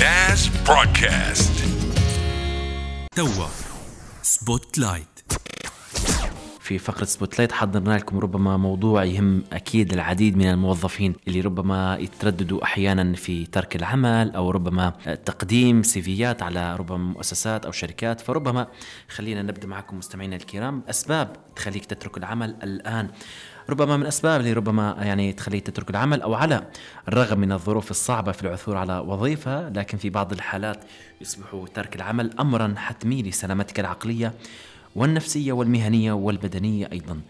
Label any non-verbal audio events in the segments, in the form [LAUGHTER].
ناس برودكاست توا. Spotlight في فقرة Spotlight حضرنا لكم ربما موضوع يهم أكيد العديد من الموظفين اللي ربما يترددوا أحيانا في ترك العمل أو ربما تقديم CV ات على ربما مؤسسات أو شركات. فربما خلينا نبدأ معكم مستمعينا الكرام. أسباب تخليك تترك العمل الآن. ربما من أسباب اللي ربما يعني تخليك تترك العمل أو على الرغم من الظروف الصعبة في العثور على وظيفة لكن في بعض الحالات يصبح ترك العمل أمرا حتمي لسلامتك العقلية والنفسية والمهنية والبدنية أيضا.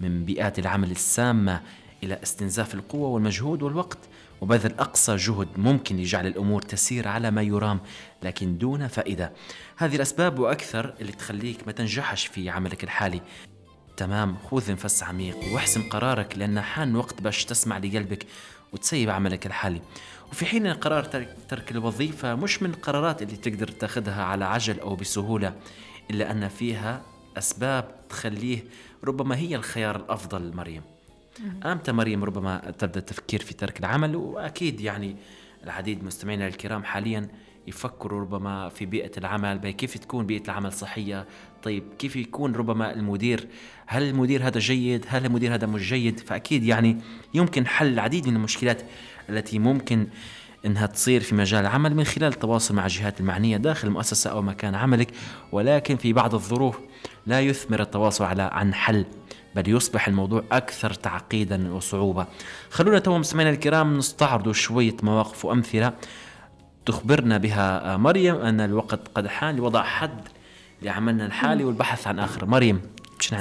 من بيئات العمل السامة إلى استنزاف القوة والمجهود والوقت وبذل أقصى جهد ممكن لجعل الأمور تسير على ما يرام لكن دون فائدة. هذه الأسباب وأكثر اللي تخليك ما تنجحش في عملك الحالي. تمام خذ نفس عميق واحسم قرارك لأن حان وقت باش تسمع لقلبك وتسيب عملك الحالي. وفي حين قرار ترك, الوظيفة مش من القرارات اللي تقدر تاخذها على عجل أو بسهولة إلا أن فيها أسباب تخليه ربما هي الخيار الأفضل مريم أمتى مريم ربما تبدأ التفكير في ترك العمل وأكيد يعني العديد من مستمعينا الكرام حاليا يفكروا ربما في بيئة العمل كيف تكون بيئة العمل صحية؟ طيب كيف يكون ربما المدير؟ هل المدير هذا جيد؟ هل المدير هذا مش جيد؟ فأكيد يعني يمكن حل العديد من المشكلات التي ممكن إنها تصير في مجال العمل من خلال التواصل مع الجهات المعنية داخل المؤسسة أو مكان عملك ولكن في بعض الظروف لا يثمر التواصل على عن حل بل يصبح الموضوع أكثر تعقيدا وصعوبة. خلونا تو مستمعينا الكرام نستعرض شوية مواقف وأمثلة تخبرنا بها مريم أن الوقت قد حان لوضع حد لعملنا الحالي والبحث عن آخر مريم؟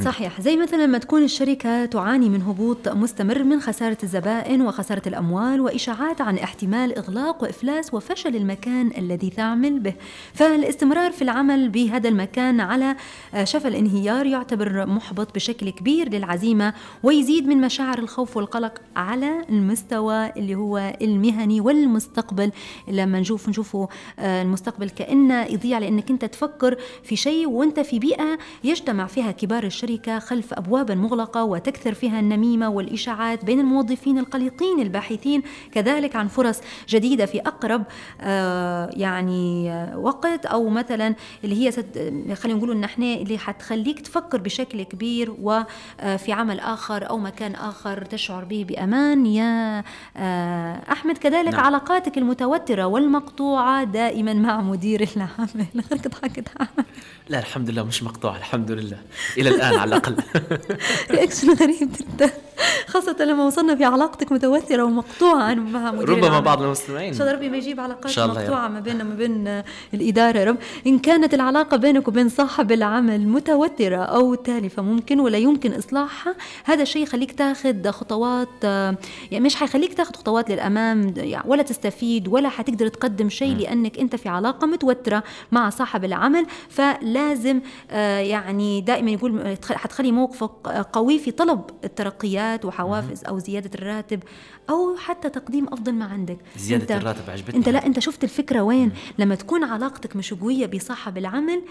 صحيح. زي مثلا لما تكون الشركة تعاني من هبوط مستمر من خسارة الزبائن وخسارة الأموال وإشاعات عن احتمال إغلاق وإفلاس وفشل المكان الذي تعمل به. فالاستمرار في العمل بهذا المكان على شفا الانهيار يعتبر محبط بشكل كبير للعزيمة ويزيد من مشاعر الخوف والقلق على المستوى اللي هو المهني والمستقبل. لما نشوف نشوفه آه، المستقبل كأنه يضيع لأنك أنت تفكر في شيء وأنت في بيئة يجتمع فيها كبار الشركة خلف أبواب مغلقة وتكثر فيها النميمة والإشاعات بين الموظفين القلقين الباحثين كذلك عن فرص جديدة في أقرب آه، يعني آه، وقت أو مثلا اللي هي خلينا نقول إن إحنا اللي حتخليك تفكر بشكل كبير وفي آه، عمل آخر أو مكان آخر تشعر به بأمان. يا أحمد كذلك نعم. علاقاتك المتوترة والمقطوعة دائما مع مدير العمل. [LAUGHS] لا الحمد لله مش مقطوع الحمد لله. إلى الآن على الأقل. رياكشن غريب جدا. [LAUGHS] خاصة لما وصلنا في علاقتك متوترة ومقطوعة مع مدير ربما العمل. بعض المستمعين. ان شاء الله ربي ما يجيب علاقات مقطوعة ما بيننا وما بين الإدارة يا رب. إن كانت العلاقة بينك وبين صاحب العمل متوترة أو تالفة ممكن ولا يمكن إصلاحها؟ هذا الشيء يخليك تاخذ خطوات يعني مش حيخليك تاخذ خطوات للأمام يعني ولا تستفيد ولا حتقدر تقدم شيء لأنك أنت في علاقة متوترة مع صاحب العمل. فلازم آه، يعني دائما يقول حتخلي موقفك قوي في طلب الترقيات وحوافز أو زيادة الراتب أو حتى تقديم أفضل ما عندك. زيادة أنت الراتب عجبتني أنت لا أنت شفت الفكرة وين. لما تكون علاقتك مش قوية بصاحب العمل.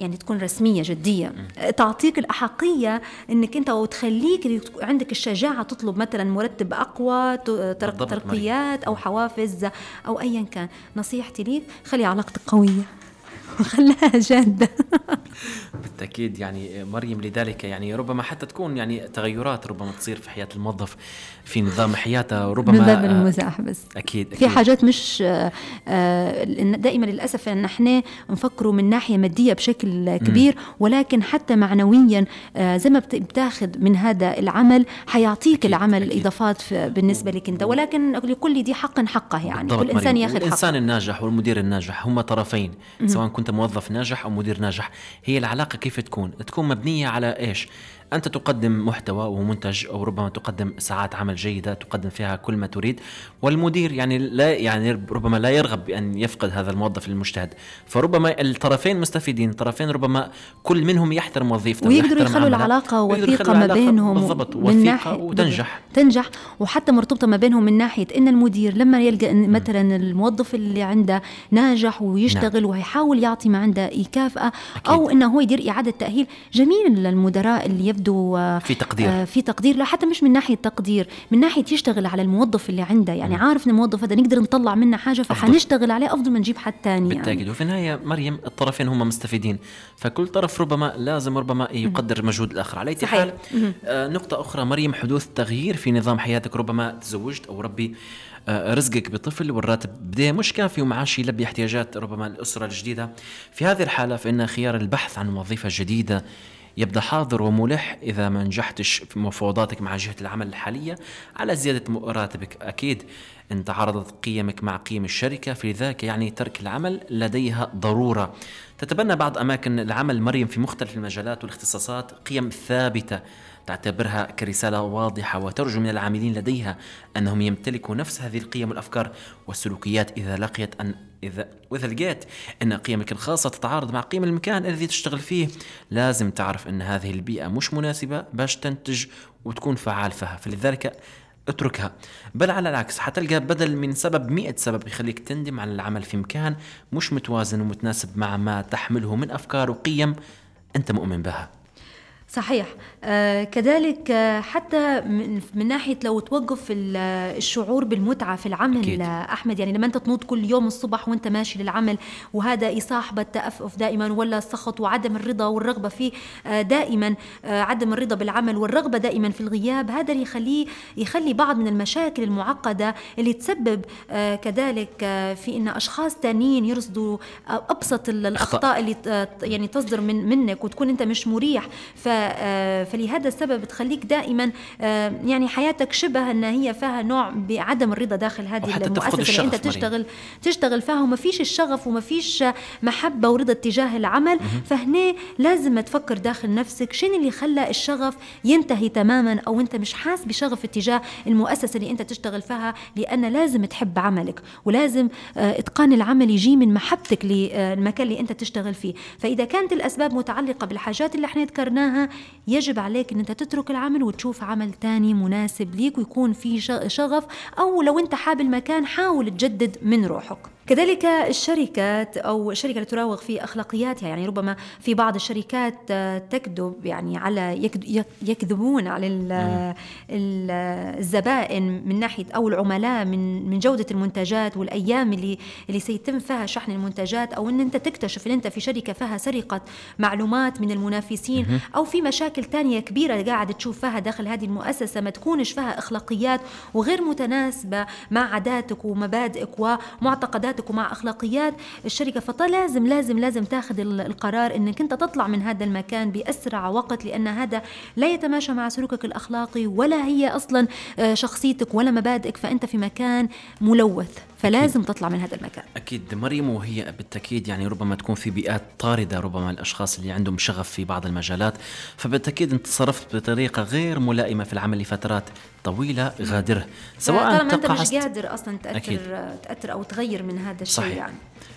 يعني تكون رسمية جدية. مم. تعطيك الأحقية إنك أنت وتخليك عندك الشجاعة تطلب مثلا مرتب أقوى ترقيات أو حوافز أو ايا كان. نصيحتي ليك خلي علاقتك قوية. [LAUGHS] وخلاها جادة. بالتأكيد يعني مريم لذلك يعني ربما حتى تكون يعني تغيرات ربما تصير في حياة الموظف في نظام حياته ربما من باب المزاح بس. أكيد, أكيد. في حاجات مش آه، دائما للأسف إن إحنا نفكروا من ناحية مادية بشكل كبير ولكن حتى معنويا آه، زي ما بتاخذ من هذا العمل حيعطيك أكيد العمل أكيد. اضافات بالنسبة لك أنت. ولكن لكل دي حق حقه يعني. كل إنسان ياخذ حقه. الانسان الناجح والمدير الناجح هم طرفين سواء كنت موظف ناجح أو مدير ناجح هي العلاقة كيف تكون؟ تكون مبنية على إيش؟ أنت تقدم محتوى ومنتج أو ربما تقدم ساعات عمل جيدة تقدم فيها كل ما تريد والمدير يعني لا يعني ربما لا يرغب بأن يفقد هذا الموظف المجتهد فربما الطرفين مستفيدين الطرفين ربما كل منهم يحترم وظيفته ويقدروا يخلوا العلاقة وثيقة ما بينهم بالضبط وثيقة وتنجح تنجح وحتى مرتبطة ما بينهم من ناحية أن المدير لما يلقى إن مثلا الموظف اللي عنده ناجح ويشتغل نعم. ويحاول يعطي ما عنده أكيد. أو أنه هو يدير إعادة تأهيل جميل للمدراء اللي يبدو آه، في تقدير. آه، في تقدير. لا حتى مش من ناحية تقدير من ناحية يشتغل على الموظف اللي عنده. يعني عارف إن الموظف هذا نقدر نطلع منه حاجة فحنشتغل عليه أفضل ما نجيب حد ثاني يعني. بالتأكيد. وفي النهاية مريم الطرفين هم مستفيدين. فكل طرف ربما لازم ربما يقدر مجهود الآخر. على أي. حال آه نقطة أخرى. مريم حدوث تغيير في نظام حياتك ربما تزوجت أو ربي آه رزقك بطفل والراتب بدا مش كافي ومعاش يلبي احتياجات ربما الأسرة الجديدة. في هذه الحالة فإن خيار البحث عن وظيفة جديدة يبدأ حاضر وملح إذا ما نجحتش في مفاوضاتك مع جهة العمل الحالية. على زيادة م- راتبك أكيد ان تعارضت قيمك مع قيم الشركة فلذلك يعني ترك العمل لديها ضرورة. تتبنى بعض أماكن العمل مريم في مختلف المجالات والاختصاصات قيم ثابتة. تعتبرها كرسالة واضحة وترجو من العاملين لديها أنهم يمتلكوا نفس هذه القيم والأفكار والسلوكيات إذا لقيت أن إذا وإذا لقيت أن قيمك الخاصة تتعارض مع قيم المكان الذي تشتغل فيه لازم تعرف أن هذه البيئة مش مناسبة باش تنتج وتكون فعال فيها. فلذلك اتركها. بل على العكس حتلقى بدل من سبب مئة سبب يخليك تندم على العمل في مكان مش متوازن ومتناسب مع ما تحمله من أفكار وقيم أنت مؤمن بها. صحيح. آه كذلك آه حتى من, من ناحية لو توقف ال- الشعور بالمتعة في العمل أكيد. أحمد يعني لما أنت تنوض كل يوم الصبح وأنت ماشي للعمل وهذا يصاحب التأفف دائما ولا السخط وعدم الرضا والرغبة فيه آه دائما آه عدم الرضا بالعمل والرغبة دائما في الغياب هذا اللي يخليه يخلي بعض من المشاكل المعقدة اللي تسبب آه كذلك آه في إن أشخاص تانيين يرصدوا أبسط ال- الأخطاء اللي يعني تصدر من منك وتكون أنت مش مريح. ف فلهذا السبب تخليك دائما آه، يعني حياتك شبه أن هي فيها نوع بعدم الرضا داخل هذه المؤسسة اللي أنت الشغف، مريم. تشتغل تشتغل فيها وما فيش الشغف وما فيش محبة ورضا تجاه العمل فهنا لازم تفكر داخل نفسك شنو اللي خلى الشغف ينتهي تماما أو أنت مش حاس بشغف اتجاه المؤسسة اللي أنت تشتغل فيها لأن لازم تحب عملك ولازم آه، إتقان العمل يجي من محبتك للمكان اللي أنت تشتغل فيه فإذا كانت الأسباب متعلقة بالحاجات اللي إحنا ذكرناها يجب عليك إن أنت تترك العمل وتشوف عمل تاني مناسب ليك ويكون فيه شغف أو لو أنت حاب المكان حاول تجدد من روحك. كذلك الشركات أو الشركة اللي تراوغ في أخلاقياتها يعني ربما في بعض الشركات آه، تكذب يعني على يكذبون على ال- ال- الزبائن من ناحية أو العملاء من من جودة المنتجات والأيام اللي اللي سيتم فيها شحن المنتجات أو إن أنت تكتشف إن أنت في شركة فيها سرقه معلومات من المنافسين أو في مشاكل تانية كبيرة قاعد تشوف فيها داخل هذه المؤسسة ما تكونش فيها أخلاقيات وغير متناسبة مع عاداتك ومبادئك ومعتقداتك ومع أخلاقيات الشركة فلازم لازم لازم تاخذ ال- القرار إنك أنت تطلع من هذا المكان بأسرع وقت لأن هذا لا يتماشى مع سلوكك الأخلاقي ولا هي أصلا آه، شخصيتك ولا مبادئك فأنت في مكان ملوث. فلازم تطلع من هذا المكان. أكيد. مريم وهي بالتأكيد يعني ربما تكون في بيئات طاردة ربما الأشخاص اللي عندهم شغف في بعض المجالات. فبالتأكيد أنت تصرفت بطريقة غير ملائمة في العمل لفترات طويلة غادرة. سواء طالما انت مش قادر أصلا أكيد. تأثر تاثر أو تغير من هذا الشيء صحيح. يعني.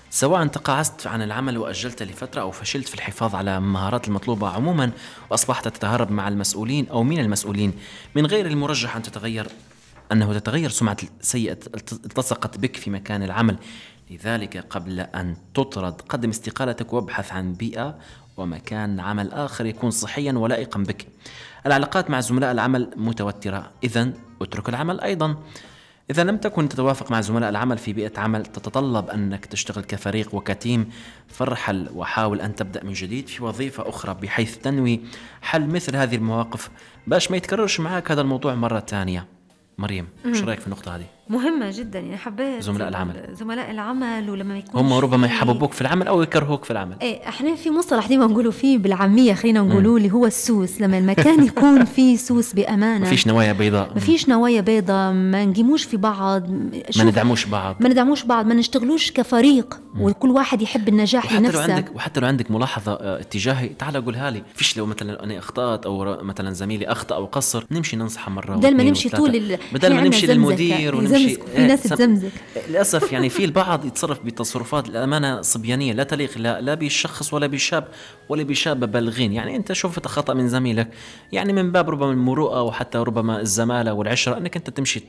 سواء تقاعست عن العمل وأجلت لفترة أو فشلت في الحفاظ على المهارات المطلوبة عموما وأصبحت تتهرب مع المسؤولين أو من المسؤولين. من غير المرجح أن تتغير أنه تتغير سمعة سيئة التصقت بك في مكان العمل. لذلك قبل أن تطرد قدم استقالتك وابحث عن بيئة ومكان عمل آخر يكون صحيا ولائقا بك. العلاقات مع زملاء العمل متوترة. إذا اترك العمل أيضا. إذا لم تكن تتوافق مع زملاء العمل في بيئة عمل تتطلب أنك تشتغل كفريق وكتيم. فارحل وحاول أن تبدأ من جديد في وظيفة أخرى بحيث تنوي حل مثل هذه المواقف. باش ما يتكررش معك هذا الموضوع مرة ثانية. مريم إيش رأيك في النقطة هذه؟ مهمة جدا يعني حبيت زملاء العمل. زملاء العمل ولما يكون هم ربما يحببوك في العمل أو يكرهوك في العمل. إيه إحنا في مصطلح ديما نقولوا فيه بالعامية خلينا نقولوا اللي هو السوس. لما المكان [LAUGHS] يكون فيه سوس بأمانة. مفيش نوايا بيضاء. ما فيش نوايا بيضاء ما نقيموش في بعض. ما ندعموش بعض. ما ندعموش بعض ما نشتغلوش كفريق وكل واحد يحب النجاح وحتى لو لنفسه. عندك وحتى لو عندك ملاحظة آه، اتجاهي تعال قولها لي. فيش لو مثلا أنا أخطأت أو مثلا زميلي أخطأ أو قصر نمشي ننصحه مرة بدل ما نمشي. طول. بدل ما نمشي للمدير ونمشي يزمزك، في ناس سم- تزمزك للأسف يعني في البعض يتصرف بتصرفات الامانه صبيانية لا تليق لا, لا بالشخص ولا بالشاب ولا بشابه بالغين يعني أنت شفت خطا من زميلك يعني من باب ربما المروءة وحتى ربما الزمالة والعشرة أنك أنت تمشي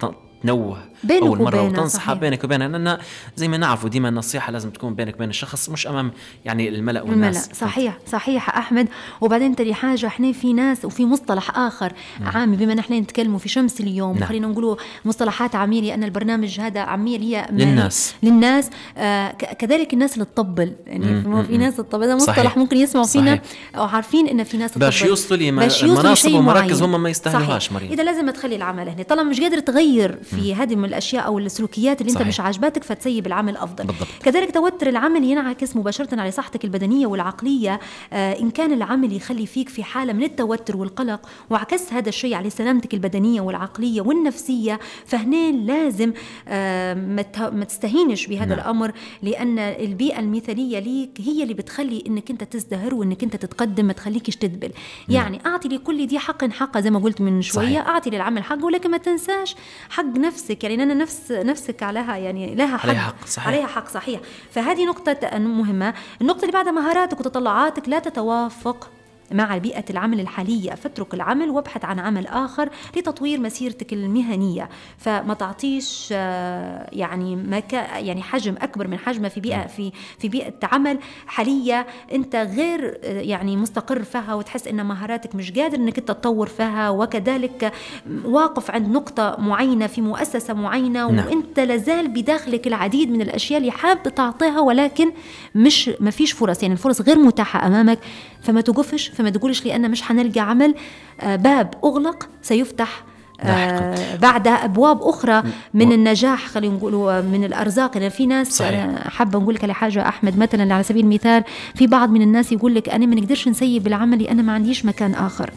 تنوه بينك أول مرة وتنصحها صحيح. بينك وبينها لأن زي ما نعرف وديما النصيحه لازم تكون بينك وبين الشخص مش أمام يعني الملأ الملأ والناس صحيح صحيح أحمد وبعدين تري حاجة إحنا في ناس وفي مصطلح آخر عامي بما نحن نتكلموا في شمس اليوم نعم. خلينا نقولوا مصطلحات عامية لأن البرنامج هذا عامية هي للناس. للناس آه كذلك الناس اللي تطبل يعني مم، في ناس تطبل هذا مصطلح صحيح. ممكن يسمعوا فينا. أو عارفين إن في ناس تطبل. باش يوصلوا مناصب لشيء ومراكز. هم ما يستاهلوهاش،. مريم. إذا لازم تخلي العمل هنا طالما مش قادر تغير في هذه من الأشياء أو السلوكيات اللي صحيح. مش عاجباتك فتسيب العمل أفضل بالضبط. كذلك توتر العمل ينعكس مباشرة على صحتك البدنية والعقلية آه إن كان العمل يخلي فيك في حالة من التوتر والقلق وعكس هذا الشيء على سلامتك البدنية والعقلية والنفسية فهنا لازم آه ما ته- ما تستهينش بهذا نعم. الأمر لأن البيئة المثالية ليك هي اللي بتخلي إنك أنت تزدهر وإنك أنت تتقدم ما تخليكش تدبل يعني أعطي لكل دي حق حقه زي ما قلت من شوية صحيح. أعطي للعمل حقه ولكن ما تنساش حق نفسك يعني أنا نفس نفسك عليها يعني لها حق. عليها حق، صحيح. عليها حق صحيح. فهذه نقطة مهمة. النقطة اللي بعدها مهاراتك وتطلعاتك لا تتوافق مع بيئة العمل الحالية فاترك العمل وابحث عن عمل آخر لتطوير مسيرتك المهنية. فما تعطيش آه، يعني مكا يعني حجم أكبر من حجمه في بيئة في في بيئة عمل حالية أنت غير آه، يعني مستقر فيها وتحس أن مهاراتك مش قادر أنك أنت تطور فيها. وكذلك واقف عند نقطة معينة في مؤسسة معينة نعم. وأنت لازال بداخلك العديد من الأشياء اللي حاب تعطيها ولكن مش ما فيش فرص. يعني الفرص غير متاحة أمامك فما توقفش فما تقولش لأن مش حنلقى عمل آه، باب أغلق سيفتح بعدها أبواب أخرى من النجاح خلينا نقولوا من الأرزاق يعني في ناس صحيح. أنا حابة نقول لك على حاجة أحمد مثلا على سبيل المثال في بعض من الناس يقول لك أنا ما نقدرش نسيب العمل لأن ما عنديش مكان آخر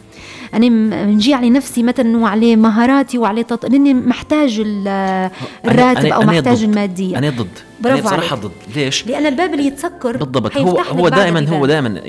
أنا نجي على نفسي مثلا وعليه مهاراتي وعليه تط... لأني محتاج ال- الراتب أنا- أو أنا محتاج ضد. المادية أنا ضد برافو أنا بصراحة عليك. ضد ليش؟ لأن الباب اللي يتسكر بالضبط هو هو دائما هو. دائما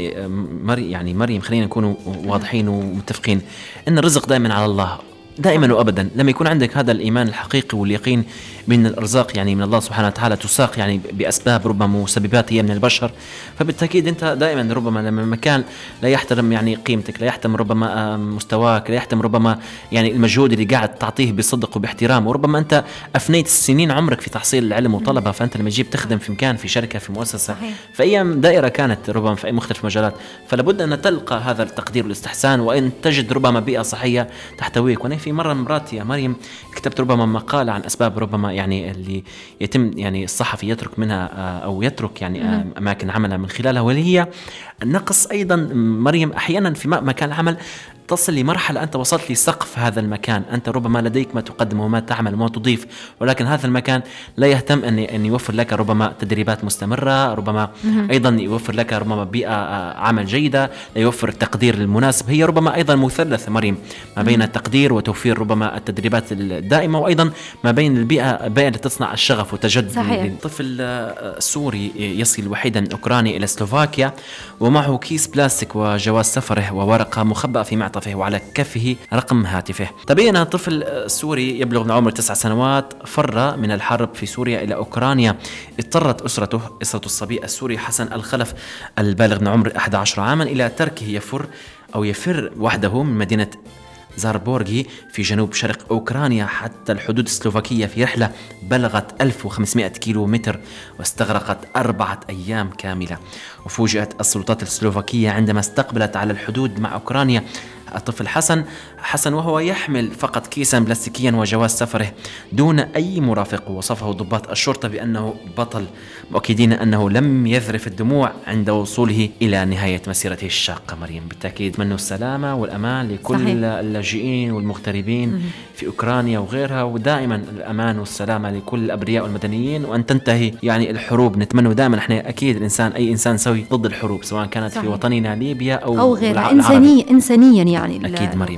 مري يعني مريم خلينا نكون واضحين ومتفقين إن الرزق دائما على الله دائما وابدا. لما يكون عندك هذا الإيمان الحقيقي واليقين بان الأرزاق يعني من الله سبحانه وتعالى تساق يعني بأسباب ربما مسببات هي من البشر. فبالتأكيد أنت دائما ربما لما مكان لا يحترم يعني قيمتك لا يحترم ربما آه، مستواك لا يحترم ربما يعني المجهود اللي قاعد تعطيه بصدق وباحترام. وربما أنت أفنيت سنين عمرك في تحصيل العلم وطلبه فأنت لما تجيب تخدم في مكان في شركة في مؤسسة. في أي دائرة كانت ربما في أي مختلف مجالات فلابد أن تلقى هذا التقدير والإستحسان وأن تجد ربما بيئة صحية تحتويك. وأنا في مرة من مرات يا مريم كتبت ربما مقالة عن أسباب ربما يعني اللي يتم يعني الصحفي يترك منها آه، أو يترك يعني آه، أماكن عمله من خلالها واللي هي نقص أيضا مريم أحيانا في مكان العمل. تصل لمرحلة أنت وصلت لسقف هذا المكان. أنت ربما لديك ما تقدم وما تعمل وما تضيف ولكن هذا المكان لا يهتم أن أن يوفر لك ربما تدريبات مستمرة ربما أيضا يوفر لك ربما بيئة آه، عمل جيدة لا يوفر التقدير المناسب. هي ربما أيضا مثلث مريم ما بين التقدير وتوفير ربما التدريبات الدائمة وأيضا ما بين البيئة البيئة التي تصنع الشغف والتجدد صحيح. الطفل آه، سوري يصل وحيدا أوكراني إلى سلوفاكيا ومعه كيس بلاستيك وجواز سفره وورقة مخبأة في معطفه وعلى كفه رقم هاتفه. تبين أن الطفل السوري يبلغ من عمر تسع سنوات فر من الحرب في سوريا إلى أوكرانيا. اضطرت أسرته أسرة الصبي السوري حسن الخلف البالغ من عمر 11 عاما إلى تركه يفر أو يفر وحده من مدينة زاربورغي في جنوب شرق أوكرانيا حتى الحدود السلوفاكية في رحلة بلغت 1500 كيلو متر واستغرقت أربعة أيام كاملة. وفوجئت السلطات السلوفاكية عندما استقبلت على الحدود مع أوكرانيا الطفل حسن حسن وهو يحمل فقط كيسا بلاستيكيا وجواز سفره دون أي مرافق. وصفه ضباط الشرطة بأنه بطل مؤكدين أنه لم يذرف الدموع عند وصوله إلى نهاية مسيرته الشاقة. مريم بالتأكيد أتمنى السلامة والأمان لكل صحيح. اللاجئين والمغتربين في أوكرانيا وغيرها. ودائما الأمان والسلامة لكل الأبرياء والمدنيين. وأن تنتهي يعني الحروب. نتمنى دائما إحنا أكيد الإنسان أي إنسان سوي ضد الحروب سواء كانت في صحيح. وطننا ليبيا أو أو غيرها. الع- العربي. يعني أكيد مريم.